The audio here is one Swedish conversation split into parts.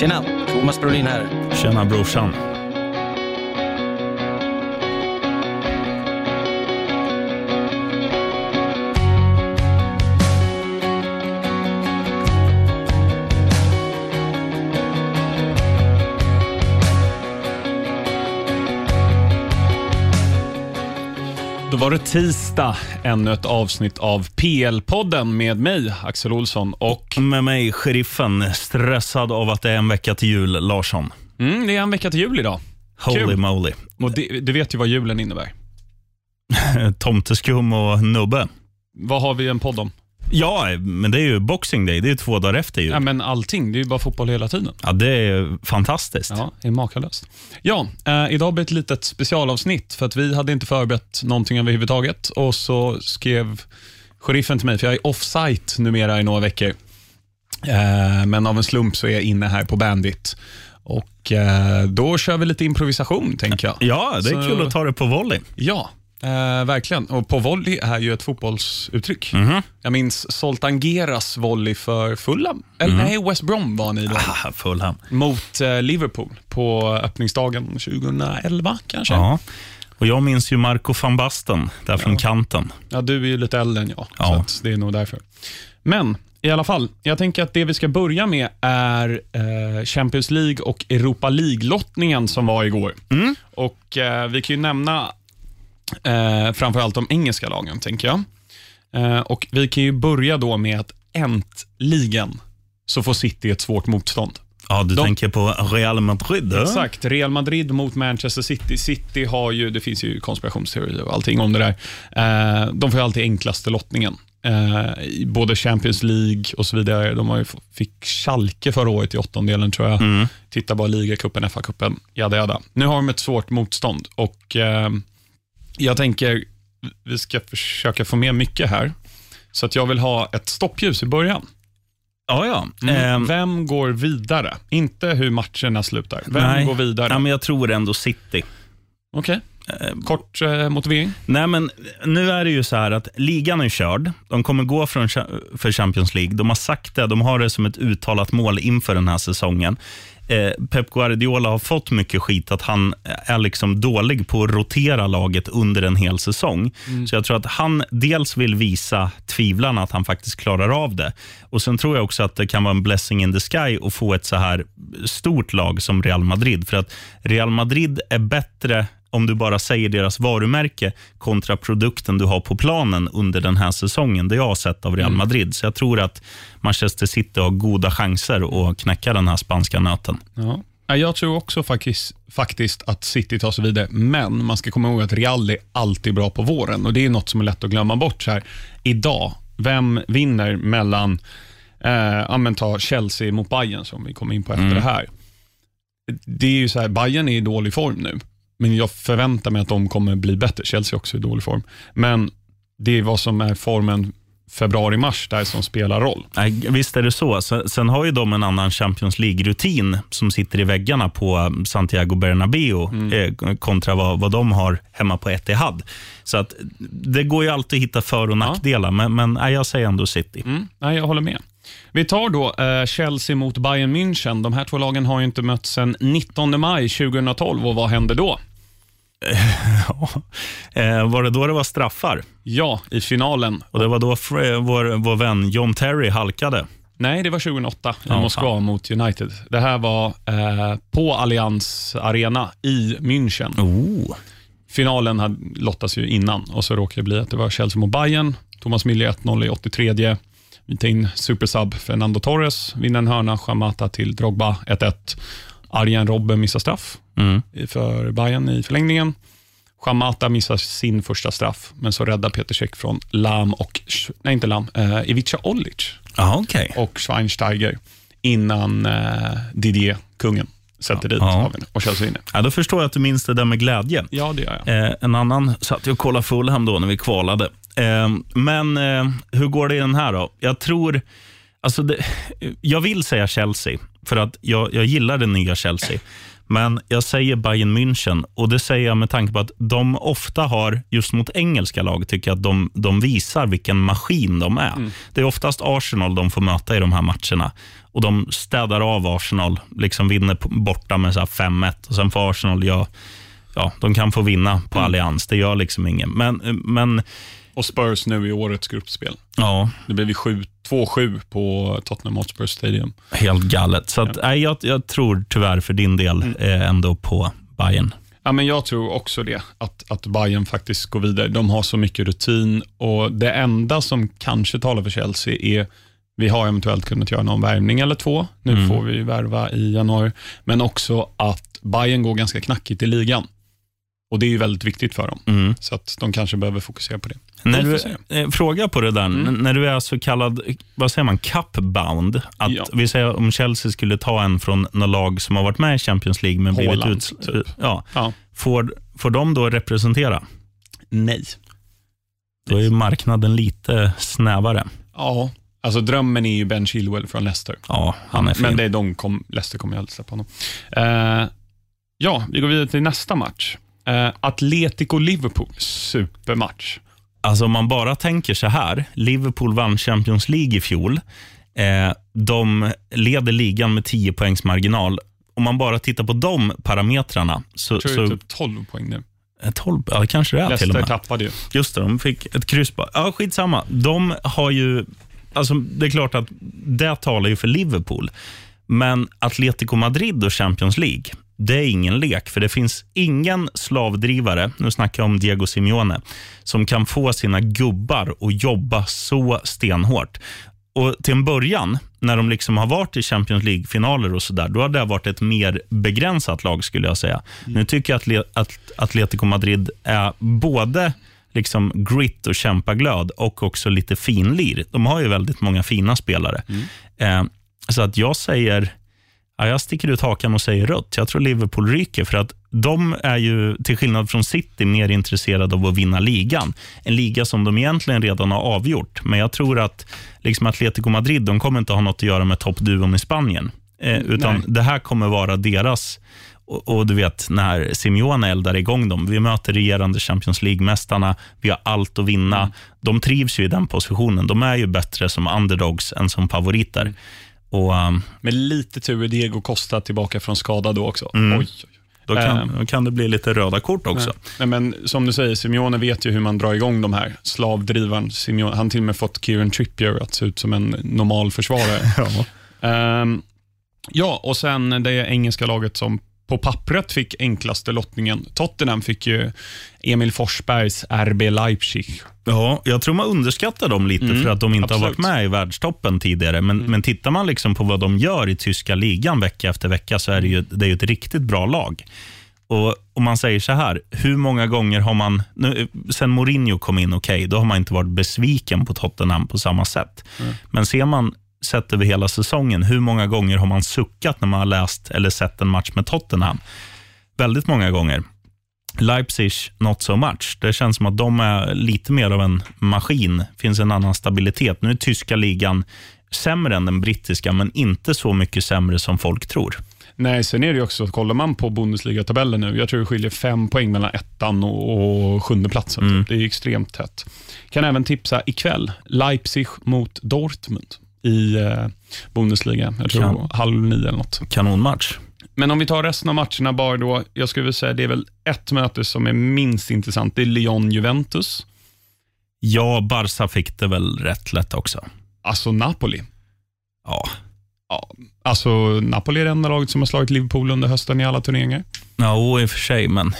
Tjena, Thomas Brolin här. Tjena brorsan. Var det tisdag, ännu ett avsnitt av PL-podden med mig, Axel Olsson. Och Med mig, sheriffen, stressad av att det är en vecka till jul, Larsson. mm, det är en vecka till jul idag. Holy Kul. moly. Och det, du vet ju vad julen innebär. Tomteskum och nubbe. Vad har vi en podd om? Ja, men det är ju Boxing Day. Det är ju två dagar efter jul. Ja, men allting, det är ju bara fotboll hela tiden. Ja, det är fantastiskt. Ja, det är makalöst. Ja, eh, idag blir det ett litet specialavsnitt för att vi hade inte förberett någonting överhuvudtaget och så skrev sheriffen till mig, för jag är off-site numera i några veckor. Eh, men av en slump så är jag inne här på Bandit och eh, då kör vi lite improvisation tänker jag. Ja, det är Så- kul att ta det på volley. Ja, eh, verkligen. Och på volley är ju ett fotbollsuttryck. Mhm. Jag minns Zoltan Geras volley för Fulham. Eller nej, West Brom var ni då. Ah, Fulham. Mot eh, Liverpool på öppningsdagen 2011 kanske. Ja. Och jag minns ju Marco van Basten, där från kanten. Ja, du är ju lite äldre än jag, Ja. så det är nog därför. Men i alla fall, jag tänker att det vi ska börja med är eh, Champions League och Europa League-lottningen som var igår. Och eh, Vi kan ju nämna eh, framförallt de engelska lagen, tänker jag. Eh, och Vi kan ju börja då med att äntligen så får City ett svårt motstånd. Ja, du De- tänker på Real Madrid? eh? Exakt. Real Madrid mot Manchester City. City har ju, det finns ju konspirationsteorier och allting om det där. Eh, de får ju alltid enklaste lottningen. Eh, i både Champions League och så vidare. De har ju, fick Schalke förra året i åttondelen tror jag. Mm. Titta bara ligacupen, FA-cupen, jada jada. Nu har de ett svårt motstånd och eh, jag tänker vi ska försöka få med mycket här. Så att jag vill ha ett stoppljus i början. Ja, ja. Mm. Ehm, Vem går vidare? Inte hur matcherna slutar. Vem nej. går vidare? Ja, men jag tror ändå City. Okej. Kort eh, motivering. Nej, men nu är det ju så här att ligan är körd. De kommer gå från, för Champions League. De har sagt det, de har det som ett uttalat mål inför den här säsongen. Eh, Pep Guardiola har fått mycket skit att han är liksom dålig på att rotera laget under en hel säsong. Så jag tror att han dels vill visa tvivlarna att han faktiskt klarar av det. Och Sen tror jag också att det kan vara en blessing in the sky att få ett så här stort lag som Real Madrid. För att Real Madrid är bättre om du bara säger deras varumärke kontra produkten du har på planen under den här säsongen. Det jag har sett av Real Madrid. Så jag tror att Manchester City har goda chanser att knäcka den här spanska nöten. Ja. Ja, Jag tror också faktiskt, faktiskt att City tar sig vidare, men man ska komma ihåg att Real är alltid bra på våren och det är något som är lätt att glömma bort. Så här. Idag, vem vinner mellan eh, ta Chelsea mot Bayern som vi kommer in på efter det här. Det är ju så här, Bayern är i dålig form nu, men jag förväntar mig att de kommer bli bättre. Chelsea också i dålig form, men det är vad som är formen februari-mars där som spelar roll. Nej, visst är det så. Sen, har ju de en annan Champions League-rutin som sitter i väggarna på um, Santiago Bernabéu eh, kontra vad, vad de har hemma på Etihad. Så att det går ju alltid att hitta för och nackdelar, men, men nej, jag säger ändå City. Mm, nej, jag håller med. Vi tar då eh, Chelsea mot Bayern München. De här två lagen har ju inte mötts sedan 19 maj 2012 och vad hände då? Ja. Eh, var det då det var straffar? Ja, i finalen. Och Det var då vår, vår vän John Terry halkade. Nej, det var 2008 i Moskva fan. mot United. Det här var eh, på Allianz Arena i München. Oh. Finalen hade lottas ju innan och så råkade det bli att det var Chelsea mot Bayern. Thomas Müller 1-0 i 83. Vi tar in supersub Fernando Torres, vinner en hörna, Chamata till Drogba 1-1. Arjen Robben missar straff Mm. för Bayern i förlängningen. Chamata missar sin första straff, men så räddar Peter Cech från Lam och, nej inte Lam, eh, Ivica Olic Ja, okej. och Schweinsteiger innan eh, Didier, kungen, sätter dit Ja. avgörande och Chelsea vinner. Ja, då förstår jag att du minns det där med glädje. Ja, det gör jag. Eh, en annan satt jag och kollade Fulham då när vi kvalade. Eh, men eh, hur går det i den här då? Jag tror... Alltså det, jag vill säga Chelsea, för att jag, jag gillar det nya Chelsea. Men jag säger Bayern München och det säger jag med tanke på att de ofta har, just mot engelska lag, tycker jag att de, de visar vilken maskin de är. Mm. Det är oftast Arsenal de får möta i de här matcherna och de städar av Arsenal, liksom vinner borta med 5-1 och sen får Arsenal, ja, ja, de kan få vinna på mm. Allians, det gör liksom ingen. Men, men och Spurs nu i årets gruppspel. Ja. Det blev 2-7 på Tottenham Hotspur Stadium. Helt galet. Så att, ja. jag, jag tror tyvärr för din del mm. eh, ändå på Bayern. Ja, men jag tror också det, att, att Bayern faktiskt går vidare. De har så mycket rutin och det enda som kanske talar för Chelsea är vi har eventuellt kunnat göra någon värvning eller två. Nu mm. får vi värva i januari. Men också att Bayern går ganska knackigt i ligan. Och Det är väldigt viktigt för dem, mm. så att de kanske behöver fokusera på det. När du, eh, fråga på det där, mm. när du är så kallad, vad säger man, cup-bound, att ja. vi säger om Chelsea skulle ta en från något lag som har varit med i Champions League men blivit ut, typ. ja, ja. Får, får de då representera? Nej. Då är marknaden lite snävare. Ja, alltså drömmen är ju Ben Chilwell från Leicester. Ja, han är fin. Men det är de kom, Leicester kommer ju aldrig släppa honom. Uh, ja, vi går vidare till nästa match. Uh, Atletico-Liverpool, supermatch. Alltså om man bara tänker så här, Liverpool vann Champions League i fjol. Eh, de leder ligan med 10 poängs marginal. Om man bara tittar på de parametrarna. Så, jag tror så, det är typ 12 poäng nu. 12, eh, ja, kanske det är Leicester till och med. tappade ju. Just det, de fick ett kryss. Ja, skitsamma. De har ju... Alltså, det är klart att det talar ju för Liverpool. Men Atletico Madrid och Champions League, det är ingen lek, för det finns ingen slavdrivare, nu snackar jag om Diego Simeone, som kan få sina gubbar att jobba så stenhårt. Och Till en början, när de liksom har varit i Champions League-finaler och så där, då har det varit ett mer begränsat lag skulle jag säga. Mm. Nu tycker jag att Atletico Madrid är både liksom grit och kämpaglöd och också lite finlir. De har ju väldigt många fina spelare. Mm. Eh, så att jag säger Ja, jag sticker ut hakan och säger rött. Jag tror Liverpool ryker för att de är ju, till skillnad från City, mer intresserade av att vinna ligan. En liga som de egentligen redan har avgjort. Men jag tror att liksom Atletico Madrid de kommer inte ha något att göra med toppduon i Spanien. Eh, utan Nej. Det här kommer vara deras och, och, du vet, när Simeone eldar igång dem. Vi möter regerande Champions League-mästarna. Vi har allt att vinna. Mm. De trivs ju i den positionen. De är ju bättre som underdogs än som favoriter. Och, um, Med lite tur är Diego Costa tillbaka från skada då också. Mm. Oj, oj. Då kan, um, då kan det bli lite röda kort också. Nej, men Som du säger, Simeone vet ju hur man drar igång de här. Slavdrivaren, Simeone, han till och med fått Kieran Trippier att se ut som en normal försvarare. ja. Um, ja, och sen det engelska laget som på pappret fick enklaste lottningen. Tottenham fick ju Emil Forsbergs RB Leipzig. Ja, jag tror man underskattar dem lite mm, för att de inte absolut. har varit med i världstoppen tidigare. Men, mm. men tittar man liksom på vad de gör i tyska ligan vecka efter vecka så är det ju, det är ett riktigt bra lag. Och Om man säger så här, hur många gånger har man, nu, sen Mourinho kom in, okej, okay, då har man inte varit besviken på Tottenham på samma sätt. Mm. Men ser man sett över hela säsongen, hur många gånger har man suckat när man har läst eller sett en match med Tottenham? Väldigt många gånger. Leipzig, not so much. Det känns som att de är lite mer av en maskin. Finns en annan stabilitet. Nu är tyska ligan sämre än den brittiska, men inte så mycket sämre som folk tror. Nej, sen är det också, kollar man på Bundesliga-tabellen nu, jag tror det skiljer fem poäng mellan ettan och, och sjunde platsen. Mm. Det är extremt tätt. Kan även tipsa ikväll, Leipzig mot Dortmund i eh, Bundesliga. Jag tror kan. halv nio eller något. Kanonmatch. Men om vi tar resten av matcherna bara då. Jag skulle vilja säga det är väl ett möte som är minst intressant. Det är Lyon-Juventus. Ja, Barca fick det väl rätt lätt också. Alltså Napoli. Ja. ja. Alltså Napoli är det enda laget som har slagit Liverpool under hösten i alla turneringar. Ja, i och för sig, men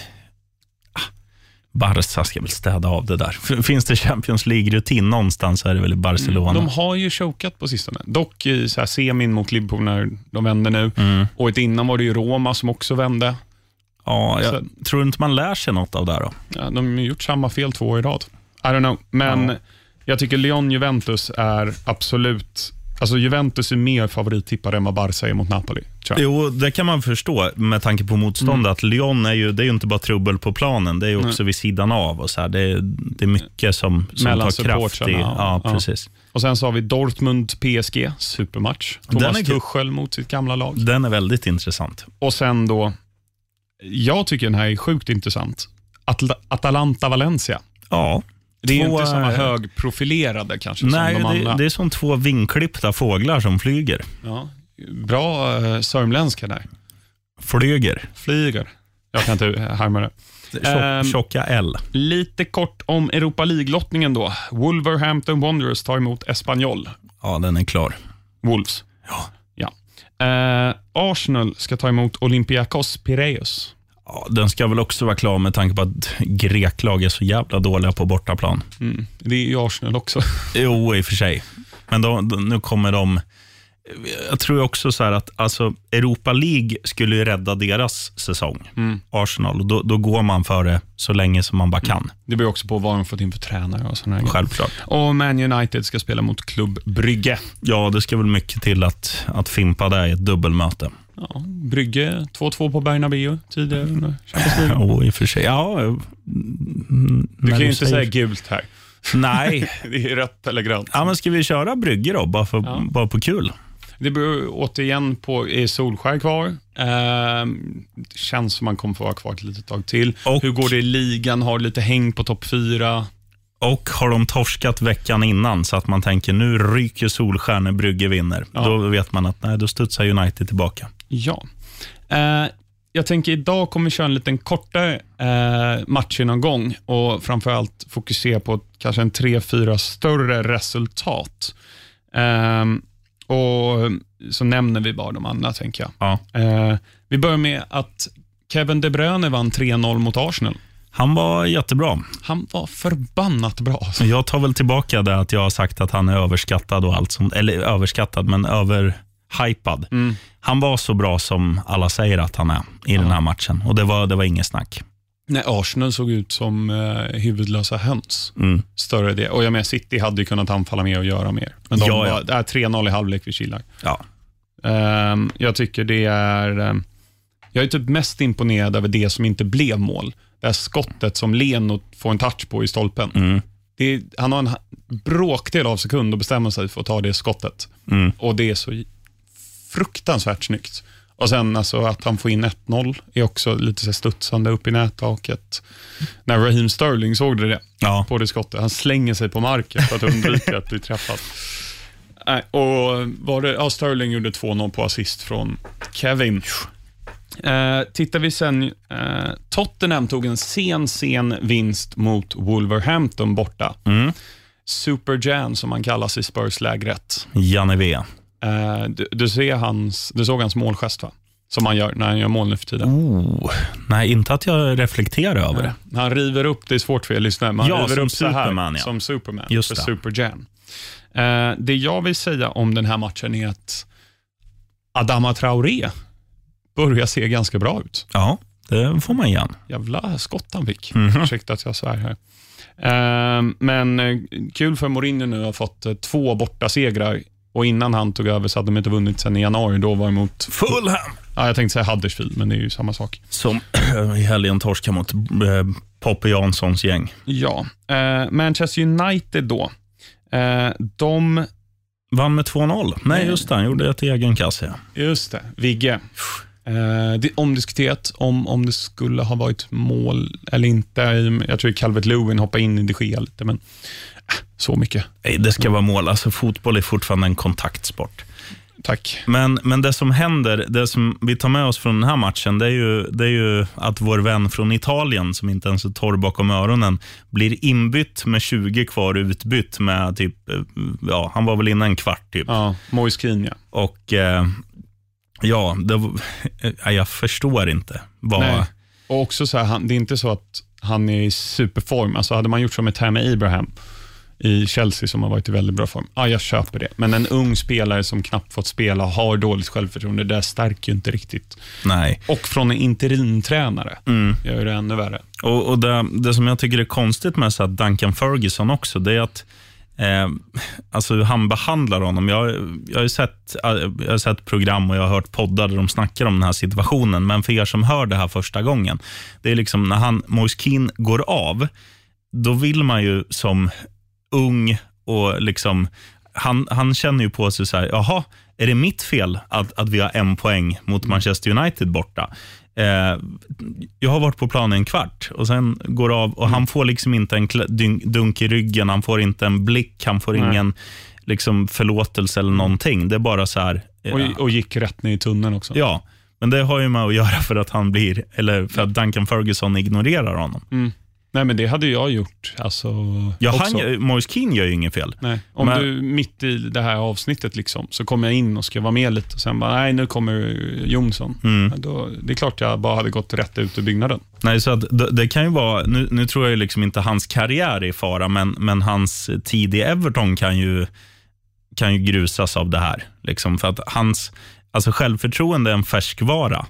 Barca ska väl städa av det där. Finns det Champions League-rutin någonstans så är det väl i Barcelona. De har ju chokat på sistone. Dock i så här semin mot Liverpool när de vände nu. Mm. Året innan var det ju Roma som också vände. Ja, jag så, tror inte man lär sig något av det då? Ja, de har gjort samma fel två år i rad. I don't know, men ja. jag tycker Lyon-Juventus är absolut Alltså Juventus är mer favorittippare än vad Barca är mot Napoli. Jo, det kan man förstå med tanke på motståndet. Mm. Att Lyon är ju, det är ju inte bara trubbel på planen, det är också mm. vid sidan av. och så här. Det, är, det är mycket som, som Mellan tar kraft. I, ja, ja, precis. Och Sen så har vi Dortmund-PSG, supermatch. Thomas är, Tuchel mot sitt gamla lag. Den är väldigt intressant. Och sen då Jag tycker den här är sjukt intressant. Atla Atalanta-Valencia. Ja. Det är Två, inte samma eh, högprofilerade kanske Nej, som de andra. det, det är som två vingklippta fåglar som flyger. Ja. Bra uh, sörmländska där. Flyger. Flyger. Jag kan inte härma det. Tjock, Ehm. Tjocka L. Lite kort om Europa League-lottningen då. Wolverhampton Wanderers tar emot Espanyol. Ja, den är klar. Wolves. Ja. Ja. Eh, Arsenal ska ta emot Olympiakos Piraeus. Ja, den ska väl också vara klar med tanke på att greklag är så jävla dåliga på bortaplan. Mm. Det är ju Arsenal också. Jo, i och för sig. Men då, då, nu kommer de... Jag tror också så här att alltså, Europa League skulle ju rädda deras säsong, Arsenal. Och då, då går man för det så länge som man bara kan. Det beror också på vad de fått in för tränare och sådana grejer. Självklart. Och Man United ska spela mot Klubb Brygge. Ja, det ska väl mycket till att, att fimpa det i ett dubbelmöte. Ja, Brygge 2-2 på Bernabéu tidigare under Champions League. Jo, i och för sig. Ja, mm, Du kan ju inte säger- säga gult här. Nej. Det är rött eller grönt. Ja, men ska vi köra brygger då, bara, för, Ja. bara på kul? Det beror återigen på, är Solskär kvar? Det känns som man kommer få vara kvar ett litet tag till. Och- Hur går det i ligan? Har lite häng på topp fyra? Och har de torskat veckan innan så att man tänker nu ryker Solskär när Brygge vinner. Ja. Då vet man att nej, då studsar United tillbaka. Ja. Eh, jag tänker idag kommer vi köra en liten kortare eh, matchgenomgång och framförallt fokusera på kanske en tre, fyra större resultat. Ehm, och Så nämner vi bara de andra, tänker jag. Ja. Eh, vi börjar med att Kevin De Bruyne vann 3-0 mot Arsenal. Han var jättebra. Han var förbannat bra. Jag tar väl tillbaka det att jag har sagt att han är överskattad och allt sånt. Eller överskattad, men överhypad. Mm. Han var så bra som alla säger att han är i den här matchen. Och det var, det var inget snack. Nej, Arsenal såg ut som eh, huvudlösa höns. Mm. Större det. Och jag menar, City hade ju kunnat anfalla mer och göra mer. Men de Ja, ja. var, det är 3-0 i halvlek vid Killar. Ja. Ehm, jag tycker det är... ehm, jag är typ mest imponerad över det som inte blev mål. Det här skottet som Leno får en touch på i stolpen. Mm. Är, han har en bråkdel av sekund att bestämma sig för att ta det skottet. Mm. Och det är så fruktansvärt snyggt. Och sen alltså att han får in 1-0 är också lite så studsande upp i nättaket. När Raheem Sterling såg det, det Ja. på det skottet. Han slänger sig på marken för att undvika att bli träffad. Och var det, ja, Sterling gjorde 2-0 på assist från Kevin. Eh, tittar vi sen, eh, Tottenham tog en sen, sen vinst mot Wolverhampton borta. Mm. Super Jan som han kallas i Spurs-lägret. Janne V. Eh, du, du, ser hans, du såg hans målgest va? Som han gör när han gör mål nu för tiden. Oh. Nej, inte att jag reflekterar över det. Han river upp, det är svårt för er lyssnare, men han Ja, river upp så här, Superman, ja. som Superman, Just för det. Super Jan. Eh, det jag vill säga om den här matchen är att Adama Traoré börjar se ganska bra ut. Ja, det får man igen. Jävla skott han fick. Mhm. Ursäkta att jag svär här. Eh, men eh, kul för Mourinho nu har fått eh, två borta segrar och innan han tog över så hade de inte vunnit sen i januari. Då var det mot, Fulham! ja, jag tänkte säga Huddersfield, men det är ju samma sak. Som i helgen torskade mot eh, Poppe Janssons gäng. Ja, eh, Manchester United då. Eh, de, Vann med 2-0. Nej, just det. Han gjorde ett egen kasse. just det, Vigge. Eh, det omdiskuterat om, om det skulle ha varit mål eller inte. Jag tror Calvert Lewin hoppade in i de Gea lite, men så mycket. Nej, det ska vara mål. Alltså, fotboll är fortfarande en kontaktsport. Tack. Men, men det som händer, det som vi tar med oss från den här matchen, det är, ju, det är ju att vår vän från Italien, som inte ens är torr bakom öronen, blir inbytt med 20 kvar, utbytt med typ, eh, ja, han var väl inne en kvart typ. Ja, Moise ja. Och eh, ja, det, eh, jag förstår inte. Vad, Nej. Och också så här, han, det är inte så att han är i superform. Alltså hade man gjort som med Tammy Abraham i Chelsea som har varit i väldigt bra form, ja, jag köper det. Men en ung spelare som knappt fått spela har dåligt självförtroende, det stärker ju inte riktigt. Nej. Och från en interimtränare Mm. gör det ännu värre. Och, och det, det som jag tycker är konstigt med så Duncan Ferguson också, det är att eh, alltså hur han behandlar honom. Jag, jag, har sett, eh, jag har sett program och jag har hört poddar där de snackar om den här situationen, men för er som hör det här första gången, det är liksom när han, Moise Kean går av, då vill man ju som ung och liksom han, han känner ju på sig så här, jaha, är det mitt fel att, att vi har en poäng mot Manchester United borta? Eh, jag har varit på planen en kvart och sen går av och han får liksom inte en dunk i ryggen, han får inte en blick, han får Nej. ingen liksom förlåtelse eller någonting. Det är bara så här. Eh, och, och gick rätt ner i tunneln också. Ja, men det har ju med att göra för att han blir, eller för att Duncan Ferguson ignorerar honom. Mm. Nej, men det hade jag gjort. Alltså, ja, han, Moise Keane gör ju inget fel. Nej. Om men, du mitt i det här avsnittet liksom, så kommer jag in och ska vara med lite och sen bara, nej nu kommer Jonsson. Mm. Då, det är klart jag bara hade gått rätt ut ur byggnaden. Nej, så det, det kan ju vara, nu, nu, tror jag liksom inte hans karriär är i fara, men, men hans tid i Everton kan ju, kan ju grusas av det här. Liksom, för att hans alltså självförtroende är en färskvara.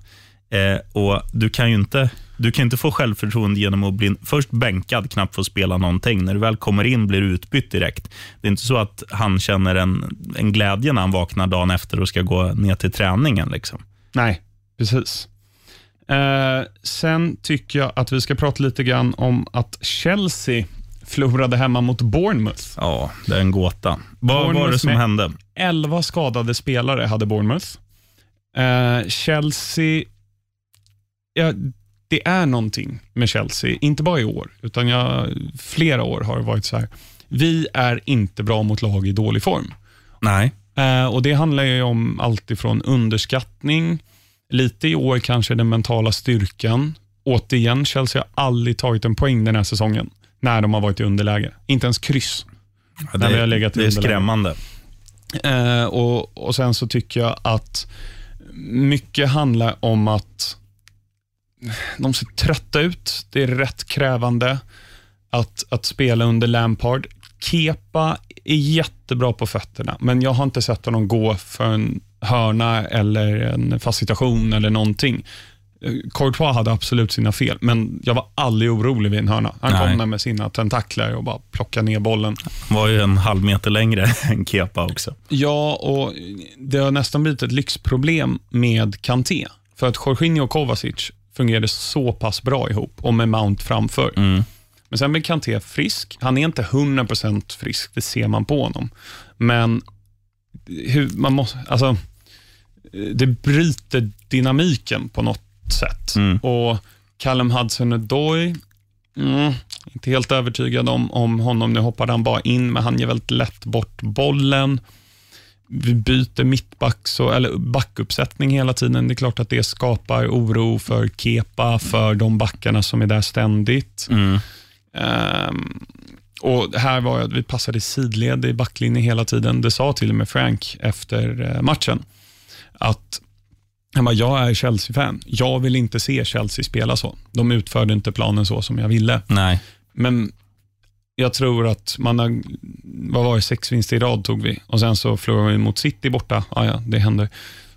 Eh, och du kan ju inte du kan inte få självförtroende genom att bli först bänkad, knappt få spela någonting. När du väl kommer in blir du utbytt direkt. Det är inte så att han känner en, en glädje när han vaknar dagen efter och ska gå ner till träningen. Liksom. Nej, precis. Eh, sen tycker jag att vi ska prata lite grann om att Chelsea förlorade hemma mot Bournemouth. Ja, det är en gåta. Vad var det som hände? 11 skadade spelare hade Bournemouth. Eh, Chelsea, ja, det är någonting med Chelsea, inte bara i år, utan jag, flera år har det varit så här. Vi är inte bra mot lag i dålig form. Nej. Eh, och Det handlar ju om allt ifrån underskattning, lite i år kanske den mentala styrkan. Återigen, Chelsea har aldrig tagit en poäng den här säsongen när de har varit i underläge. Inte ens kryss. Ja, det, är, det är skrämmande. Eh, och, och Sen så tycker jag att mycket handlar om att de ser trötta ut. Det är rätt krävande att, att spela under Lampard. Kepa är jättebra på fötterna, men jag har inte sett honom gå för en hörna eller en fast situation eller någonting. Courtois hade absolut sina fel, men jag var aldrig orolig vid en hörna. Han Nej. kom där med sina tentakler och bara plockade ner bollen. var ju en halv meter längre än Kepa också. Ja, och det har nästan blivit ett lyxproblem med Kanté. För att Jorginho och Kovacic fungerade så pass bra ihop och med Mount framför. Mm. Men sen blir Kanté frisk. Han är inte 100% frisk, det ser man på honom. Men hur, man måste, alltså, det bryter dynamiken på något sätt. Mm. Och Callum Hudson-Odoi, mm, inte helt övertygad om, om honom. Nu hoppade han bara in, men han ger väldigt lätt bort bollen vi byter mittbacks och, eller backuppsättning hela tiden. Det är klart att det skapar oro för Kepa, för de backarna som är där ständigt. Mm. Um, och Här var att vi passade sidled i backlinjen hela tiden. Det sa till och med Frank efter eh, matchen. Att han bara, jag är Chelsea-fan. Jag vill inte se Chelsea spela så. De utförde inte planen så som jag ville. Nej. Men jag tror att man har, vad var det, sex vinster i rad tog vi och sen så förlorade vi mot City borta. Ja, ja, det händer.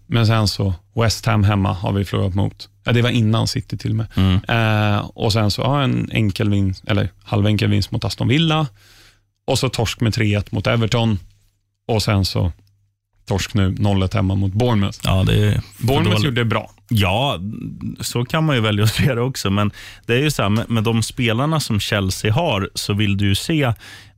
Men sen så West Ham hemma har vi förlorat mot. Ja, det var innan City till och med. Mm. Eh, och sen så ja, en enkel vinst, eller halvenkel vinst mot Aston Villa och så torsk med 3-1 mot Everton och sen så torsk nu 0-1 hemma mot Bournemouth. Ja, det är Bournemouth gjorde det bra. Ja, så kan man ju välja att se det också. Men det är ju så här, med, med de spelarna som Chelsea har så vill du se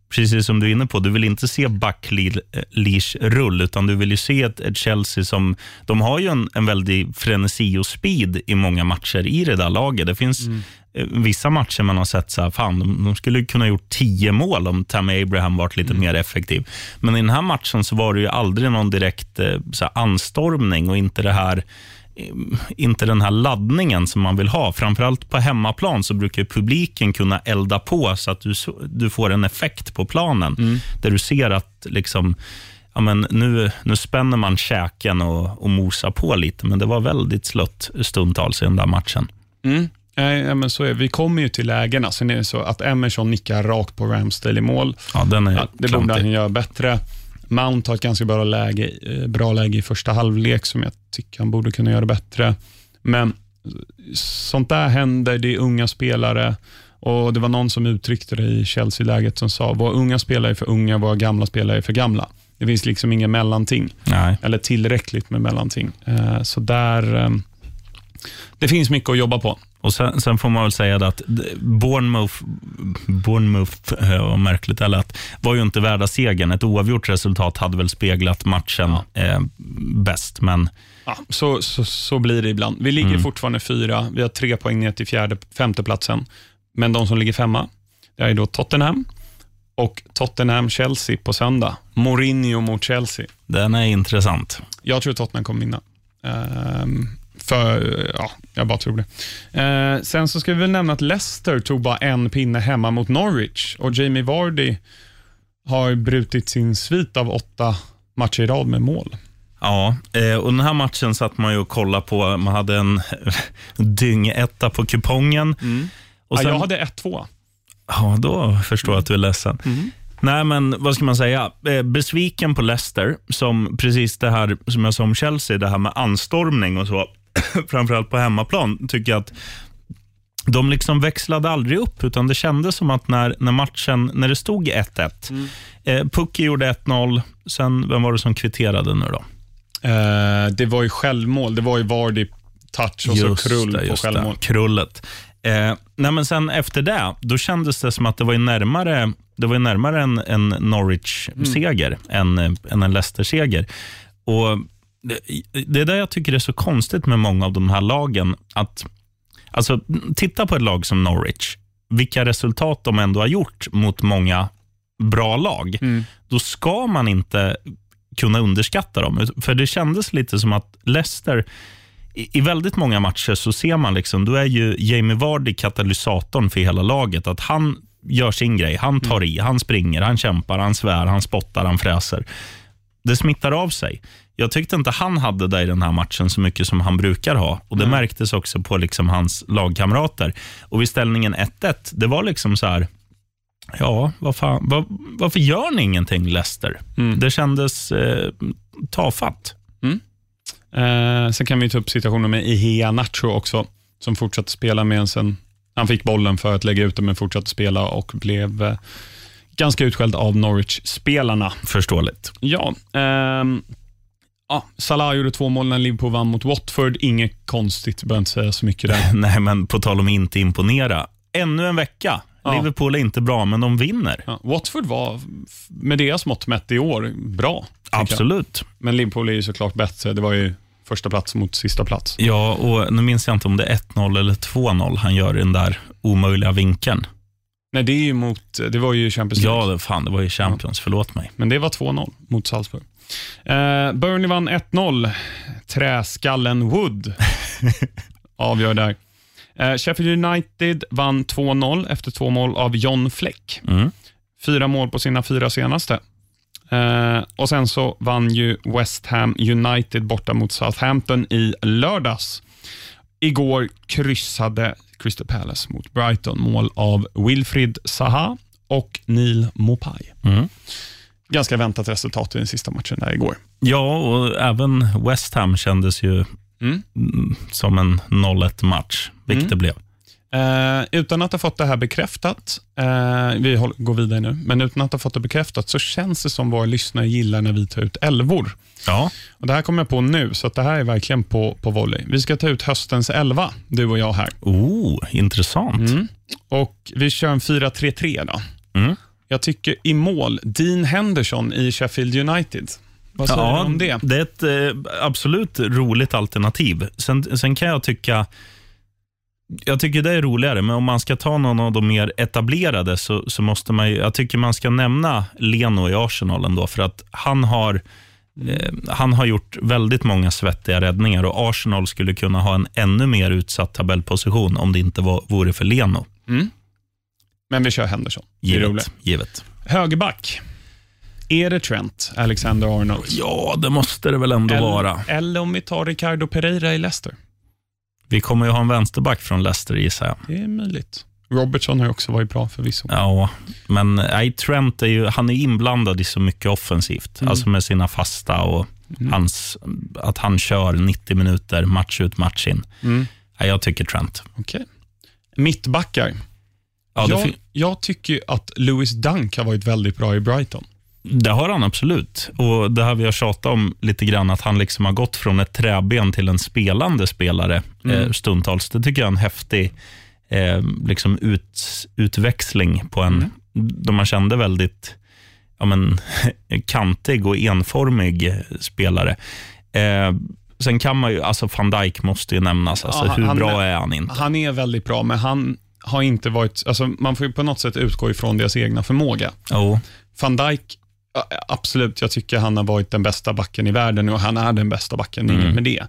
precis som du är inne på, du vill inte se backleash rull, utan du vill ju se ett, ett, Chelsea som... De har ju en, en väldig frenesi och speed i många matcher i det där laget. Det finns mm. Eh, vissa matcher man har sett så här, fan, de, de skulle kunna ha gjort tio mål om Tammy Abraham varit lite mm. mer effektiv. Men i den här matchen så var det ju aldrig någon direkt eh, så här, anstormning och inte det här inte den här laddningen som man vill ha. Framförallt på hemmaplan så brukar publiken kunna elda på så att du, du får en effekt på planen. Mm. Där du ser att liksom, ja, men nu, nu spänner man käken och, och mosar på lite, men det var väldigt slött stundtals i den där matchen. Mm. Ja, men så är, vi kommer ju till lägena. Sen är det så att Emerson nickar rakt på Ramsdale i mål. Ja, den är ja, det borde han göra bättre. Mount har ett ganska bra läge, eh, bra läge i första halvlek som jag tycker han borde kunna göra bättre. Men sånt där händer, det är unga spelare och Det var någon som uttryckte det i Chelsea-läget som sa, våra unga spelare är för unga, våra gamla spelare är för gamla. Det finns liksom inga mellanting, Nej. eller tillräckligt med mellanting. Eh, så där, eh, det finns mycket att jobba på. Och sen, sen, får man väl säga att Bournemouth, Bournemouth vad märkligt det lät, var ju inte värda segern. Ett oavgjort resultat hade väl speglat matchen ja. eh, bäst. Men... Ja, så, så, så blir det ibland. Vi ligger mm. fortfarande fyra. Vi har tre poäng ner till fjärde, femteplatsen. Men de som ligger femma, det är då Tottenham och Tottenham-Chelsea på söndag. Mourinho mot Chelsea. Den är intressant. Jag tror Tottenham kommer vinna. Um, för, ja, jag bara tror det. Eh, sen så ska vi väl nämna att Leicester tog bara en pinne hemma mot Norwich och Jamie Vardy har brutit sin svit av åtta matcher i rad med mål. Ja, eh, och den här matchen satt man ju och kollade på. Man hade en dyngetta på kupongen. Mm. Och sen, ja, jag hade 1-2. Ja, då förstår jag att du är ledsen. Mm. Nej, men vad ska man säga? Eh, besviken på Leicester, som precis det här som jag sa om Chelsea, det här med anstormning och så. framförallt på hemmaplan, tycker jag att de liksom växlade aldrig upp, utan det kändes som att när, när matchen, när det stod 1-1, mm. eh, Pucki gjorde 1-0, sen vem var det som kvitterade nu då? Eh, det var ju självmål, det var ju Vardy touch och just så Krull det, på självmål. Det, krullet. Eh, nej men sen efter det, då kändes det som att det var närmare, det var närmare en, en Norwich-seger mm. än, än en Leicester-seger. Och det, är det jag tycker är så konstigt med många av de här lagen. Att, alltså, titta på ett lag som Norwich. Vilka resultat de ändå har gjort mot många bra lag. Mm. Då ska man inte kunna underskatta dem. För det kändes lite som att Leicester, i, i väldigt många matcher så ser man, liksom, då är ju Jamie Vardy katalysatorn för hela laget. Att han gör sin grej, han tar mm. i, han springer, han kämpar, han svär, han spottar, han fräser. Det smittar av sig jag tyckte inte han hade det i den här matchen så mycket som han brukar ha. Och Det mm. märktes också på liksom hans lagkamrater. Och vid ställningen 1-1, det var liksom så här, ja, vad fan, vad, varför gör ni ingenting Leicester? Mm. Det kändes eh, tafatt. Mm. Eh, sen kan vi ta upp situationen med Ihea Nacho också, som fortsatte spela med sen han fick bollen för att lägga ut den, men fortsatte spela och blev eh, ganska utskälld av Norwich-spelarna. Förståeligt. Ja. Ehm, Ja, Salah gjorde två mål när Liverpool vann mot Watford. Inget konstigt, behöver inte säga så mycket där. Nej, men på tal om inte imponera. Ännu en vecka. Ja. Liverpool är inte bra, men de vinner. Ja, Watford var, med deras mått mätt i år, bra. Absolut. Men Liverpool är ju såklart bättre. Det var ju första plats mot sista plats. Ja, och nu minns jag inte om det är 1-0 eller 2-0 han gör i den där omöjliga vinkeln. Nej, det, är ju mot, det var ju Champions League. Ja, fan, det var ju Champions. Ja. Förlåt mig. Men det var 2-0 mot Salzburg. Eh, Burnley vann 1-0. Träskallen Wood avgör där. Eh, Sheffield United vann 2-0 efter två mål av John Fleck. Mm. Fyra mål på sina fyra senaste. Eh, och Sen så vann ju West Ham United borta mot Southampton i lördags. Igår kryssade Crystal Palace mot Brighton. Mål av Wilfrid Zaha och Neil Mopai. Mm ganska väntat resultat i den sista matchen där igår. Ja, och även West Ham kändes ju mm. som en 0-1 match, vilket mm. det blev. Eh, utan att ha fått det här bekräftat, eh, vi håller, går vidare nu, men utan att ha fått det bekräftat så känns det som våra lyssnare gillar när vi tar ut elvor. Ja. Och det här kommer jag på nu, så det här är verkligen på, på volley. Vi ska ta ut höstens elva, du och jag här. Oh, intressant. Mm. Och Vi kör en 4-3-3 då. Mm. Jag tycker i mål, Dean Henderson i Sheffield United. Vad säger ja, du om det? Det är ett eh, absolut roligt alternativ. Sen, sen kan jag tycka jag tycker det är roligare, men om man ska ta någon av de mer etablerade så, så måste man jag tycker man ska nämna Leno i Arsenal ändå, för att han har, eh, han har gjort väldigt många svettiga räddningar och Arsenal skulle kunna ha en ännu mer utsatt tabellposition om det inte var, vore för Leno. Mm. Men vi kör Henderson. Givet. givet. Högerback. Är det Trent Alexander-Arnold? Ja, det måste det väl ändå eller, vara. Eller om vi tar Ricardo Pereira i Leicester. Vi kommer ju ha en vänsterback från Leicester gissar jag. Det är möjligt. Robertson har också varit bra förvisso. Ja, men nej, Trent är ju, han är inblandad i så mycket offensivt. Mm. Alltså med sina fasta och mm. hans, att han kör 90 minuter match ut, match in. Mm. Nej, jag tycker Trent. Okay. Mittbackar. Ja, jag, jag, tycker att Louis Dunk har varit väldigt bra i Brighton. Det har han absolut. Och Det här vi har tjatat om lite grann, att han liksom har gått från ett träben till en spelande spelare Mm. eh, stundtals. Det tycker jag är en häftig eh, liksom ut, utväxling på en, Mm. då man kände väldigt ja, men, kantig och enformig spelare. Eh, sen kan man ju, alltså van Dijk måste ju nämnas. Alltså, Ja, hur han- bra är han inte? Han är väldigt bra, men han har inte varit... Alltså, man får ju på något sätt utgå ifrån deras egna förmåga. Oh. Van Dijk, absolut, jag tycker han har varit den bästa backen i världen och han är den bästa backen, Mm. med det.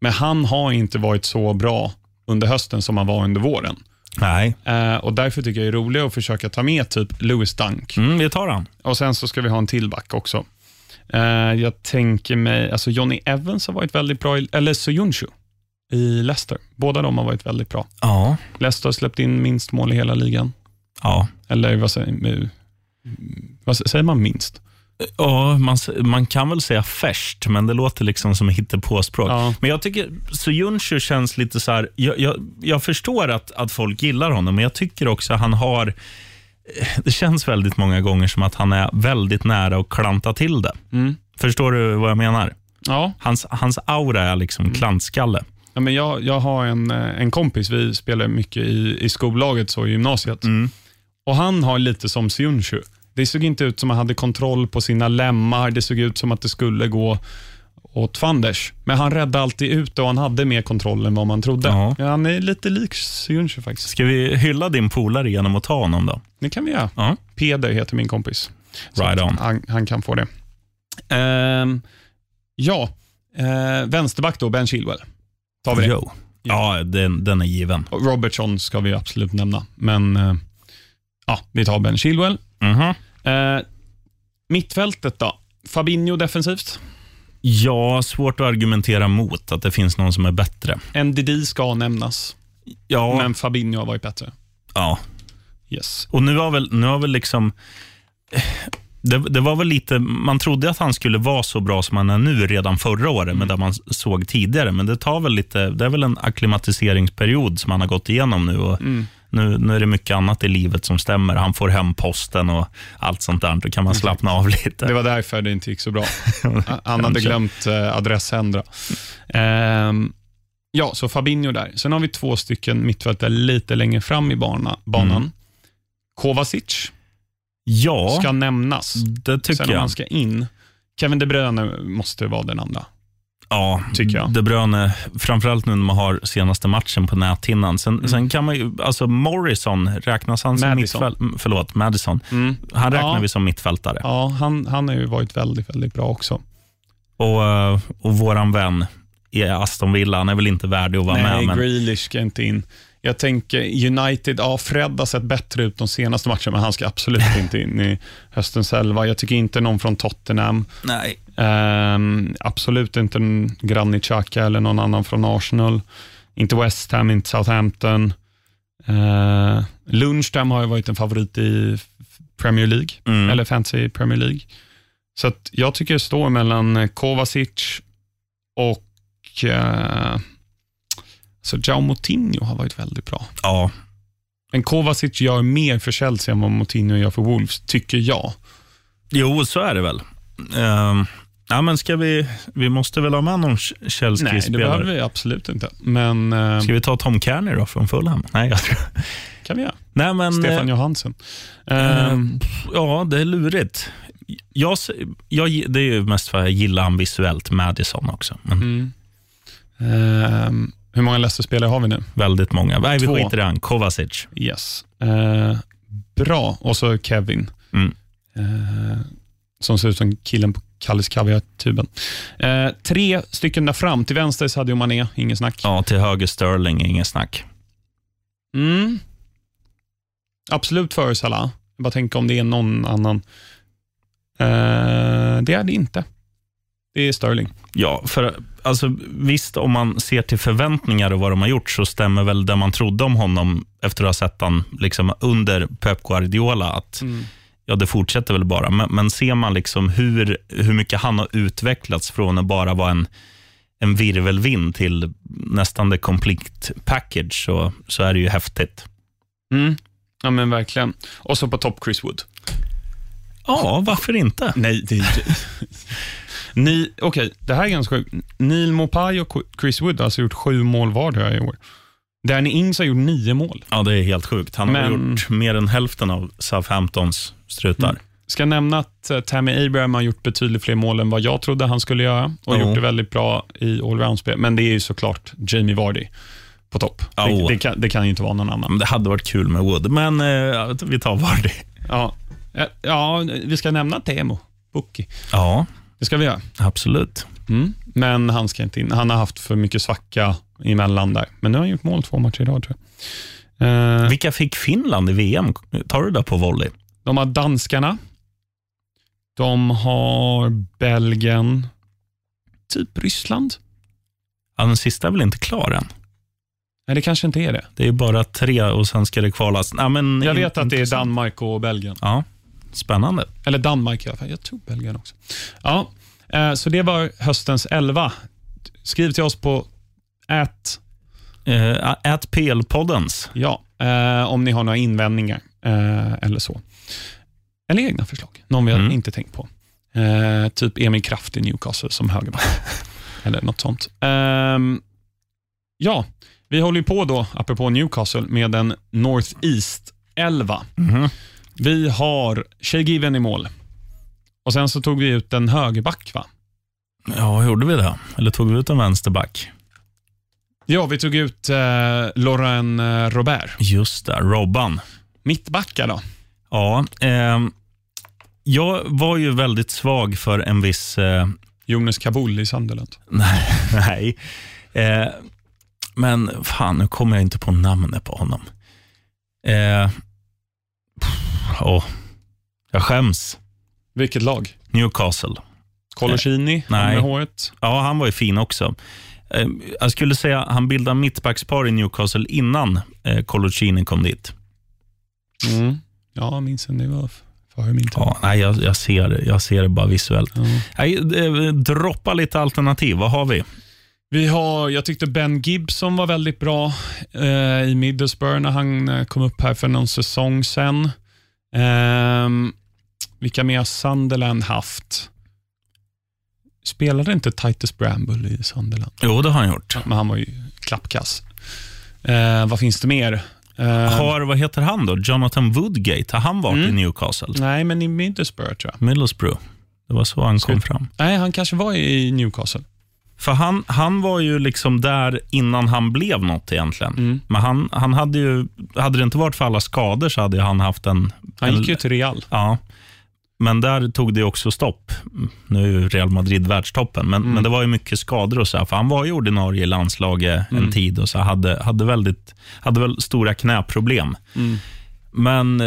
Men han har inte varit så bra under hösten som han var under våren. Nej, Eh, och Därför tycker jag det är roligt att försöka ta med typ Lewis Dunk. mm, vi tar han. Och Sen så ska vi ha en till back också. Eh, jag tänker mig, alltså Johnny Evans har varit väldigt bra, i, eller Soyuncu i Leicester. Båda de har varit väldigt bra. Ja, Leicester har släppt in minst mål i hela ligan. ja. Eller vad säger, vad säger man minst? Ja, man, man kan väl säga färskt, men det låter liksom som hittepåspråk. Ja. Men jag tycker Soyuncu känns lite så här, jag, jag, jag förstår att, att folk gillar honom, men jag tycker också att han har, eh, det känns väldigt många gånger som att han är väldigt nära att klanta till det. Mm. Förstår du vad jag menar? Ja, Hans, hans aura är liksom klantskalle. Ja, men jag, jag har en, eh, en kompis, vi spelar mycket i, i skollaget så i gymnasiet. Och Han har lite som Sionchu. Det såg inte ut som att han hade kontroll på sina lemmar. Det såg ut som att det skulle gå åt fanders. Men han räddade alltid ut och han hade mer kontroll än vad man trodde. Ja. Ja, han är lite lik Sionchu faktiskt. Ska vi hylla din polare genom att ta honom då? Det kan vi göra. Ja. Peder heter min kompis. Right on. Han, han kan få det. Ehm, ja, uh, vänsterback då, Ben Chilwell. Tar vi det. Jo. Ja, den, den är given. Och Robertson ska vi absolut nämna, men eh, ja, vi tar Ben Chilwell. Mhm. Eh, mittfältet då? Fabinho defensivt. Ja, svårt att argumentera mot att det finns någon som är bättre. NDD ska nämnas, Ja, men Fabinho har varit bättre. ja. Yes. Och nu har väl, nu har väl liksom... Det, det var väl lite, man trodde att han skulle vara så bra som han är nu redan förra året, med det man såg tidigare. Men det tar väl lite, det är väl en akklimatiseringsperiod som han har gått igenom nu. Och nu, nu är det mycket annat i livet som stämmer. Han får hem posten och allt sånt där. Då kan man slappna av lite. Det var därför det inte gick så bra. Han hade glömt eh, adressändra. Ehm, ja, så Fabinho där. Sen har vi två stycken mittfältare lite längre fram i bana, banan. Mm. Kovacic Ja, ska nämnas. det tycker Sen om jag. han ska in, Kevin De Bruyne måste vara den andra. Ja, tycker jag. De Bruyne, framförallt nu när man har senaste matchen på näthinnan. Sen, Mm. sen kan man ju, alltså Morrison, räknas han som Madison. mittfält? Förlåt, Madison. Han räknar Ja. vi som mittfältare. Ja, han, han har ju varit väldigt, väldigt bra också. Och, eh, och våran vän i Aston Villa, han är väl inte värdig att vara Nej, med. Men, Grealish ska inte in. Jag tänker United, ja Fred har sett bättre ut de senaste matcherna, men han ska absolut inte in i höstens elva. Jag tycker inte någon från Tottenham. nej. Ehm, absolut inte en Granit Xhaka eller någon annan från Arsenal. Inte West Ham, inte Southampton. Uh, Lundström har ju varit en favorit i Premier League, Mm. eller Fantasy Premier League. Så jag tycker det står mellan Kovacic och uh, så Jao Moutinho har varit väldigt bra. Ja, Men Kovacic gör mer för Chelsea än vad Moutinho gör för Wolves, tycker jag. jo, så är det väl. Ehm, ja, men ska vi, vi måste väl ha med någon Nej, det Chelsea-spelare? behöver vi absolut inte. Men eh, Ska vi ta Tom Kearney då från Fulham? Nej, jag tror... kan vi göra. Nej, men... Stefan eh, Johansson. Eh, Ehm, ja, det är lurigt. Jag, jag, det är ju mest för att jag gillar han visuellt, Madison också. Men mm. Ehm, hur många Leicester-spelare har vi nu? väldigt många. Nej, vi Två. skiter i han. Kovacic. Yes. Eh, bra. Och så Kevin. Mm. Eh, som ser ut som killen på Kalles Kaviar-tuben. Eh, tre stycken där fram. Till vänster Sadio Mané, ingen snack. Ja, till höger Sterling, ingen snack. Mm. Absolut före Salah. Jag bara tänker om det är någon annan. Eh, det är det inte. Det är Sterling. Ja, för alltså, visst, om man ser till förväntningar och vad de har gjort, så stämmer väl det man trodde om honom efter att ha sett han liksom under Pep Guardiola, att ja, det fortsätter väl bara. Men, men ser man liksom hur, hur mycket han har utvecklats från att bara vara en, en virvelvind till nästan the complete package, så, så är det ju häftigt. Mm. Ja, men verkligen. Och så på topp Chris Wood. Ja, varför inte? Nej, det är Ni, Okej, det här är ganska sjukt. Neil Mopai och Chris Wood har alltså gjort sju mål vardera i år. Danny Ings har gjort nio mål. Ja, det är helt sjukt. Han har Men- gjort mer än hälften av Southamptons strutar. Mm. Ska nämna att eh, Tammy Abraham har gjort betydligt fler mål än vad jag trodde han skulle göra och Jo. gjort det väldigt bra i allround-spel. Men det är ju såklart Jamie Vardy på topp. Det, Jo. det, kan, det kan ju inte vara någon annan. Men Det hade varit kul med Wood, men eh, vi tar Vardy. Ja, Eh, ja vi ska nämna Temo Pukki. Ja, Det ska vi göra. absolut. Mm. Men han ska inte in. Han har haft för mycket svacka emellan där. Men nu har han gjort mål två matcher idag tror jag. Eh, Vilka fick Finland i VM? Tar du det på volley? De har danskarna. De har Belgien. Typ Ryssland. Ja, den sista är väl inte klar än? Nej, det kanske inte är det. Det är bara tre och sen ska det kvalas. Ja, men, Jag vet att det är. Danmark och Belgien. Ja, spännande. Eller Danmark fall. Jag tror Belgien också. Ja, eh, så det var höstens elva. Skriv till oss på at, Uh, at PL-poddens. ja, eh, om ni har några invändningar eh, eller så. Eller egna förslag. Någon vi har Mm. inte tänkt på. Eh, typ Emil Kraft i Newcastle som högerback. eller något sånt. Ehm, ja, vi håller på då, apropå Newcastle, med en North East 11. Mhm. Vi har Shay Given i mål. Och Sen så tog vi ut en högerback, va? Ja, gjorde vi det? Eller tog vi ut en vänsterback? Ja, vi tog ut eh, Laurent eh, Robert. Just det, Robban. Mittbackar då? Ja, ehm, jag var ju väldigt svag för en viss... Eh, Jonas Kabul i Sunderland. nej, nej. Eh, men fan, nu kommer jag inte på namnet på honom. Eh, pff, åh, jag skäms. Vilket lag? Newcastle. Colocini, han Nej. med håret. Ja, han var ju fin också. Eh, jag skulle säga han bildade mittbackspar i Newcastle innan eh, Coloccini kom dit. Mm. Ja, jag minns en. Det var före min tid. Ja, nej, jag, jag, ser, det. jag ser det bara visuellt. Ja. Nej, eh, droppa lite alternativ. Vad har vi? Vi har, jag tyckte Ben Gibson var väldigt bra eh, i Middlesbrough när han eh, kom upp här för någon säsong sen. Ehm, vilka mer har Sunderland haft? Spelade inte Titus Bramble i Sunderland? Jo, det har han gjort. Men han var ju klappkass. Eh, vad finns det mer? Eh, Har, vad heter han då? Jonathan Woodgate. Har han varit Mm. i Newcastle? Nej, men i Middlesbrough tror jag. Middlesbrough. Det var så han kom Ska- fram. Nej, han kanske var i Newcastle. För han, han var ju liksom där innan han blev något egentligen. Mm. Men han, han hade ju, hade det inte varit för alla skador så hade han haft en... Han en gick ju till Real. Ja, men där tog det också stopp. Nu är ju Real Madrid världstoppen, men, Mm. men det var ju mycket skador och så. Här, för han var ju ordinarie i landslaget Mm. en tid och så hade, hade, väldigt, hade väl stora knäproblem. Mm. Men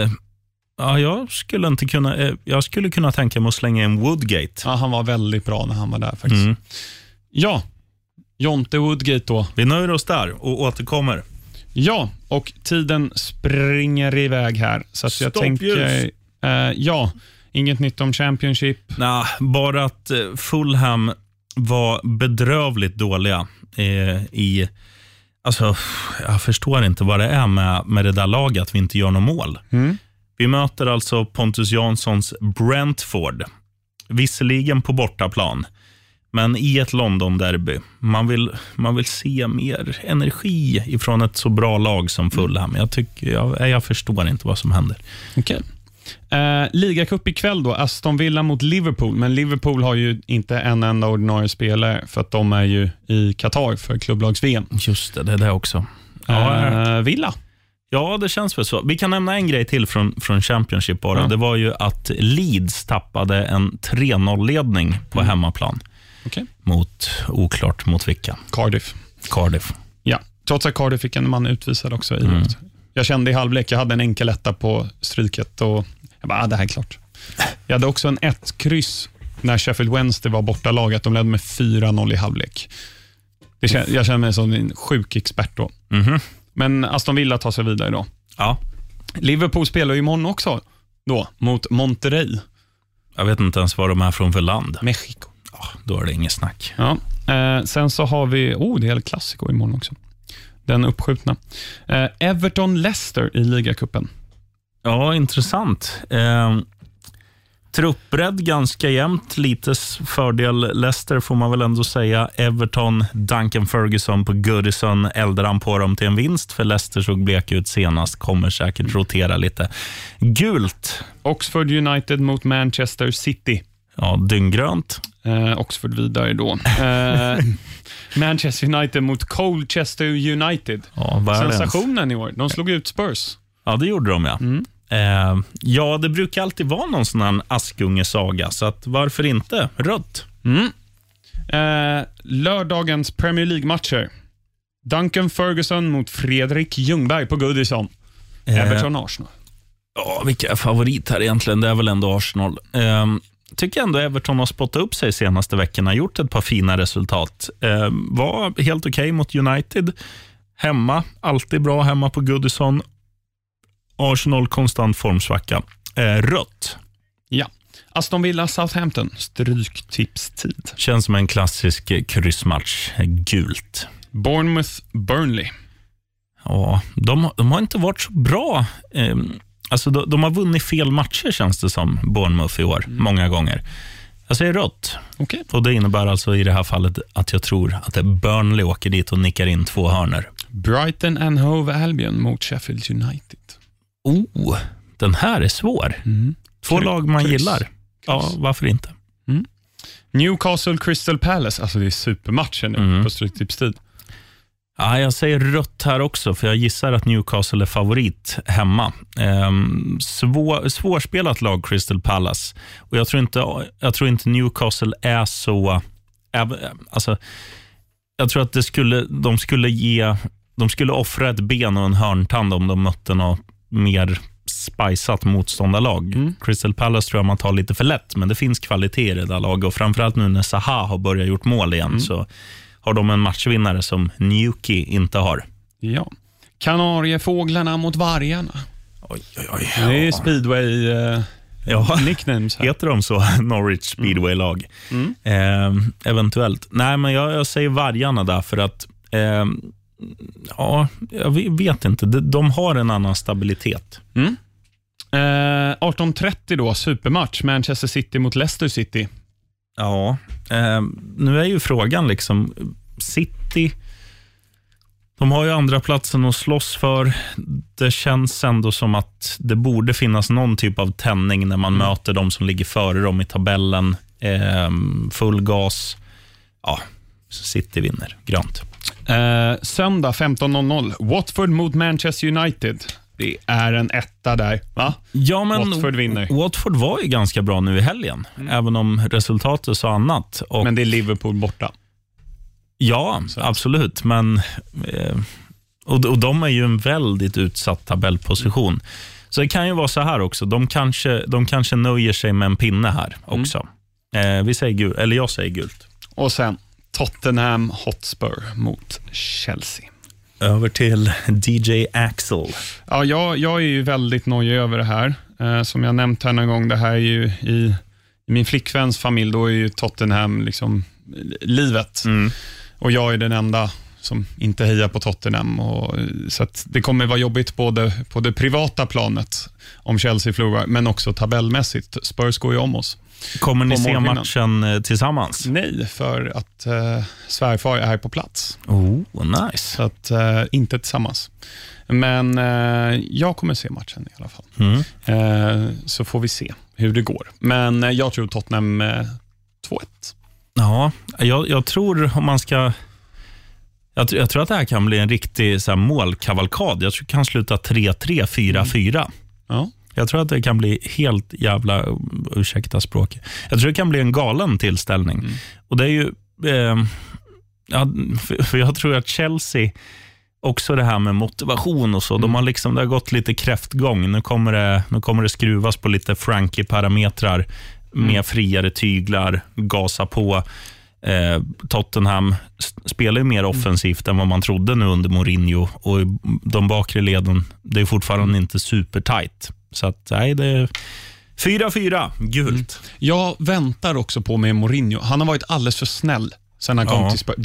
ja, jag, skulle inte kunna, eh, jag skulle kunna tänka mig att slänga in Woodgate. Ja, han var väldigt bra när han var där faktiskt. Mm. Ja, Jonte Woodgate då. Vi nöjer oss där och återkommer. Ja, och tiden springer iväg här. Så att jag tänker, eh, ja, inget nytt om Championship. Nah, bara att eh, Fulham var bedrövligt dåliga eh, i... Alltså, jag förstår inte vad det är med, med det där laget, att vi inte gör något mål. Mm. Vi möter alltså Pontus Janssons Brentford. Visserligen på bortaplan, men i ett London-derby. Man vill, man vill se mer energi ifrån ett så bra lag som Fulham. Jag, tycker, jag, jag förstår inte vad som händer. Okay. Eh, Ligacup ikväll då, Aston Villa mot Liverpool, men Liverpool har ju inte en enda ordinarie spelare för att de är ju i Qatar för klubblags-VM. Just det, det är det också. Ja, Eh, Villa. Ja, det känns väl så. Vi kan nämna en grej till från, från Championship bara. Ja. Det var ju att Leeds tappade en 3-0-ledning på Mm. hemmaplan. Okej. Mot, oklart mot vilka. Cardiff. Cardiff. Ja, trots att Cardiff fick en man utvisad också. I Mm. Jag kände i halvlek, jag hade en enkel etta på stryket och jag bara, ah, det här är klart. Jag hade också en ett kryss när Sheffield Wednesday var bortalaget. De ledde med 4-0 i halvlek. Kän, jag känner mig som en sjuk expert då. Mhm. Men Aston Villa tar sig vidare då. Ja, Liverpool spelar ju imorgon också då, mot Monterrey, jag vet inte ens vad de är från för land. Mexiko. Ja, då är det inget snack. Ja. Eh, sen så har vi, oh det är El Clasico imorgon också. Den uppskjutna. Eh, Everton-Leicester i ligacupen. Ja, intressant. Eh, Truppbredd ganska jämnt. Lite fördel Leicester får man väl ändå säga. Everton, Duncan Ferguson på Goodison eldar han på dem till en vinst. För Leicester såg blek ut senast. Kommer säkert rotera lite. Gult. Oxford United mot Manchester City. Ja, dynggrönt. Eh, Oxford vidare då. Eh, Manchester United mot Colchester United. Ja. Sensationen i år. De slog ut Spurs. Ja, det gjorde de ja. Eh, ja, det brukar alltid vara någon sån här Askunge-saga, så att varför inte? Rött. Eh, lördagens Premier League-matcher. Duncan Ferguson mot Fredrik Ljungberg på Goodison. Eh, Everton-Arsenal. Ja, vilka är favorit här egentligen? Det är väl ändå Arsenal. Ehm, tycker ändå Everton har spottat upp sig senaste veckorna, gjort ett par fina resultat. Ehm, var helt okej mot United. Hemma, alltid bra hemma på Goodison. Arsenal konstant formsvacka. Eh, rött. Ja. Aston Villa Southampton. Stryktipstid. Känns som en klassisk eh, kryssmatch. Eh, Gult. Bournemouth Burnley. Ja, de, de har inte varit så bra. Ehm, alltså de, de har vunnit fel matcher känns det som, Bournemouth i år, många gånger. Jag säger rött. Okej. Och Det innebär alltså i det här fallet att jag tror att Burnley åker dit och nickar in två hörner. Brighton and Hove Albion mot Sheffield United. Oh, den här är svår. Två Kry- lag man kryss. gillar. Ja, varför inte? Newcastle Crystal Palace. Alltså det är supermatchen nu Mm. på Stryktipstid. Ja, jag säger rött här också, för jag gissar att Newcastle är favorit hemma. Ehm, svår, svårspelat lag, Crystal Palace. Och jag, tror inte, jag tror inte Newcastle är så... Alltså, jag tror att det skulle, de skulle ge... De skulle offra ett ben och en hörntand om de mötte något mer spiceat motståndarlag. Mm. Crystal Palace tror jag man tar lite för lätt, men det finns kvalitet i det laget. Och framförallt nu när Zaha har börjat gjort mål igen, så har de en matchvinnare som Newkey inte har. Ja. Kanariefåglarna mot vargarna. Oj, oj, oj. Det är speedway eh, Ja. nicknames här. Heter de så, Norwich Speedway-lag? Mm. Eh, eventuellt. Nej, men jag, jag säger vargarna där för att eh, ja, jag ve- vet inte. De, har en annan stabilitet. Mm. Eh, 18.30 då, supermatch. Manchester City mot Leicester City. Ja, eh, nu är ju frågan liksom, City, de har ju andra platsen att slåss för. Det känns ändå som att det borde finnas någon typ av tändning när man möter de som ligger före dem i tabellen. Eh, full gas. Ja, City vinner. Grönt. Eh, söndag 15.00. Watford mot Manchester United. Det är en etta där, va? Ja, men Watford vinner. Watford var ju ganska bra nu i helgen, även om resultatet sa annat. Och Men det är Liverpool borta. Ja, absolut. Men, eh, och, och de är ju en väldigt utsatt tabellposition. Så det kan ju vara så här också. De kanske, de kanske nöjer sig med en pinne här också. Eh, vi säger gul, eller jag säger gult. Och sen Tottenham Hotspur mot Chelsea. Över till DJ Axel. Ja, jag, jag är ju väldigt nojig över det här. Eh, som jag nämnt här någon gång, det här är ju i, i min flickväns familj, då är ju Tottenham liksom livet. Och jag är den enda som inte hejar på Tottenham. Och, eh, så det kommer vara jobbigt både på det privata planet om Chelsea förlorar, men också tabellmässigt. Spurs går ju om oss. Kommer ni se matchen eh, tillsammans? Nej, för att eh, svärfar är på plats. Oh, nice. Så att, eh, inte tillsammans. Men eh, jag kommer se matchen i alla fall. Mm. Eh, så får vi se hur det går. Men eh, jag tror Tottenham eh, 2-1. Ja, jag, jag tror om man ska... Jag, jag tror att det här kan bli en riktig så här, målkavalkad. Jag tror det kan sluta 3-3, 4-4. Ja. Jag tror att det kan bli helt jävla, ursäkta språket. Jag tror det kan bli en galen tillställning. Och det är ju, eh, ja, för, jag tror att Chelsea, också det här med motivation och så, de har liksom, det har gått lite kräftgång. Nu kommer det, nu kommer det skruvas på lite Frankie-parametrar med friare tyglar, gasa på. Eh, Tottenham spelar ju mer offensivt än vad man trodde nu under Mourinho och de bakre leden, det är fortfarande inte supertight. Så att, nej, det är 4-4, gult. Jag väntar också på med Mourinho. Han har varit alldeles för snäll sen han kom Ja. till Spurs.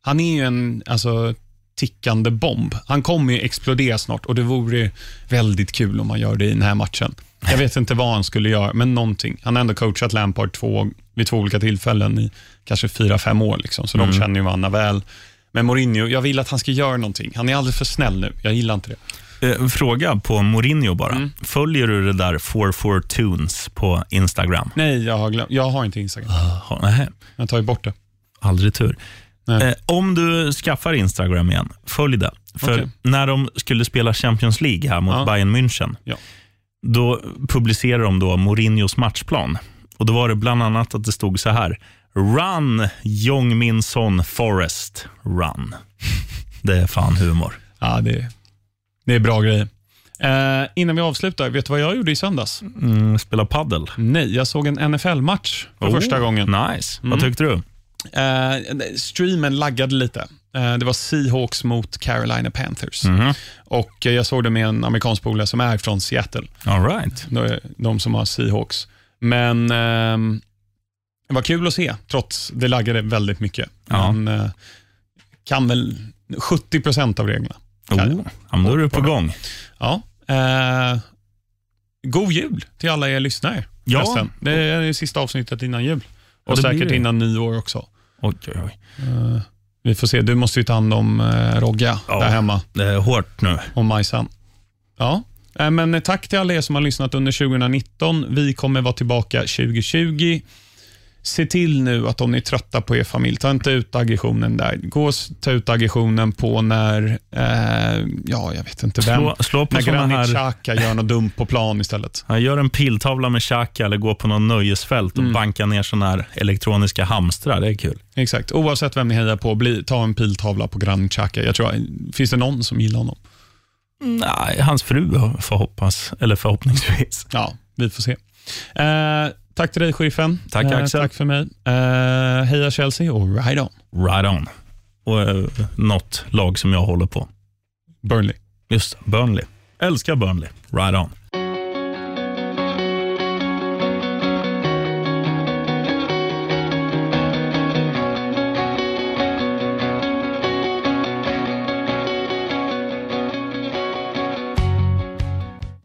Han är ju en alltså, tickande bomb. Han kommer ju explodera snart och det vore väldigt kul om han gör det i den här matchen. Jag vet inte vad han skulle göra, men någonting. Han har ändå coachat Lampard två, vid två olika tillfällen i kanske fyra, fem år, liksom, så de känner ju varandra väl. Men Mourinho, jag vill att han ska göra någonting. Han är alldeles för snäll nu. Jag gillar inte det. Eh, Fråga på Mourinho bara. Mm. Följer du det där 44 Tunes på Instagram? Nej, jag har, glömt. jag har inte Instagram. Ha, nej, Jag tar ju bort det. aldrig tur. Eh, om du skaffar Instagram igen, följ det. För Okej. när de skulle spela Champions League här mot Ja. Bayern München, Ja. då publicerade de då Mourinhos matchplan. Och Då var det bland annat att det stod så här. Run, Jong Min Son Forest, run. Det är fan humor. Ja, det, det är bra grejer. Eh, innan vi avslutar, vet du vad jag gjorde i söndags? Mm, spela paddel. Nej, jag såg en NFL-match för första gången. Nice. Mm. Vad tyckte du? Eh, streamen laggade lite. Eh, det var Seahawks mot Carolina Panthers. Mhm. Och eh, Jag såg det med en amerikansk polare som är från Seattle. All right. De, de som har Seahawks. Men ehm, det var kul att se, trots det laggade väldigt mycket. Ja. Men eh, kan väl 70 procent av reglerna. Oh, ja, då är du på gång. Ja. Eh, god jul till alla er lyssnare. Ja. förresten. Det är det sista avsnittet innan jul. Ja, Och blir säkert innan nyår också. Oj, oj, oj. Eh, vi får se. Du måste ju ta hand om eh, Rogga Ja. där hemma Det är hårt nu. och Majsan. Ja. Eh, Men tack till alla er som har lyssnat under 2019. Vi kommer vara tillbaka 2020. Se till nu att om ni är trötta på er familj, ta inte ut aggressionen där. Gå och ta ut aggressionen på när, eh, ja, jag vet inte vem, Slå, slå på när Granit här... Xhaka gör något dumt på plan istället. Ja, gör en piltavla med Xhaka eller gå på någon nöjesfält och Mm. banka ner såna här elektroniska hamstrar. Det är kul. Exakt. Oavsett vem ni hejar på, bli, ta en piltavla på Granit Xhaka. Jag tror, finns det någon som gillar honom? Nej, hans fru får hoppas, eller förhoppningsvis. Ja, vi får se. Eh, tack till dig, sheriffen. Tack, Eh, Axel. tack för mig. Eh, heja Chelsea och ride on. Right on. Och uh, något lag som jag håller på. Burnley. Just Burnley. Älskar Burnley. Right on.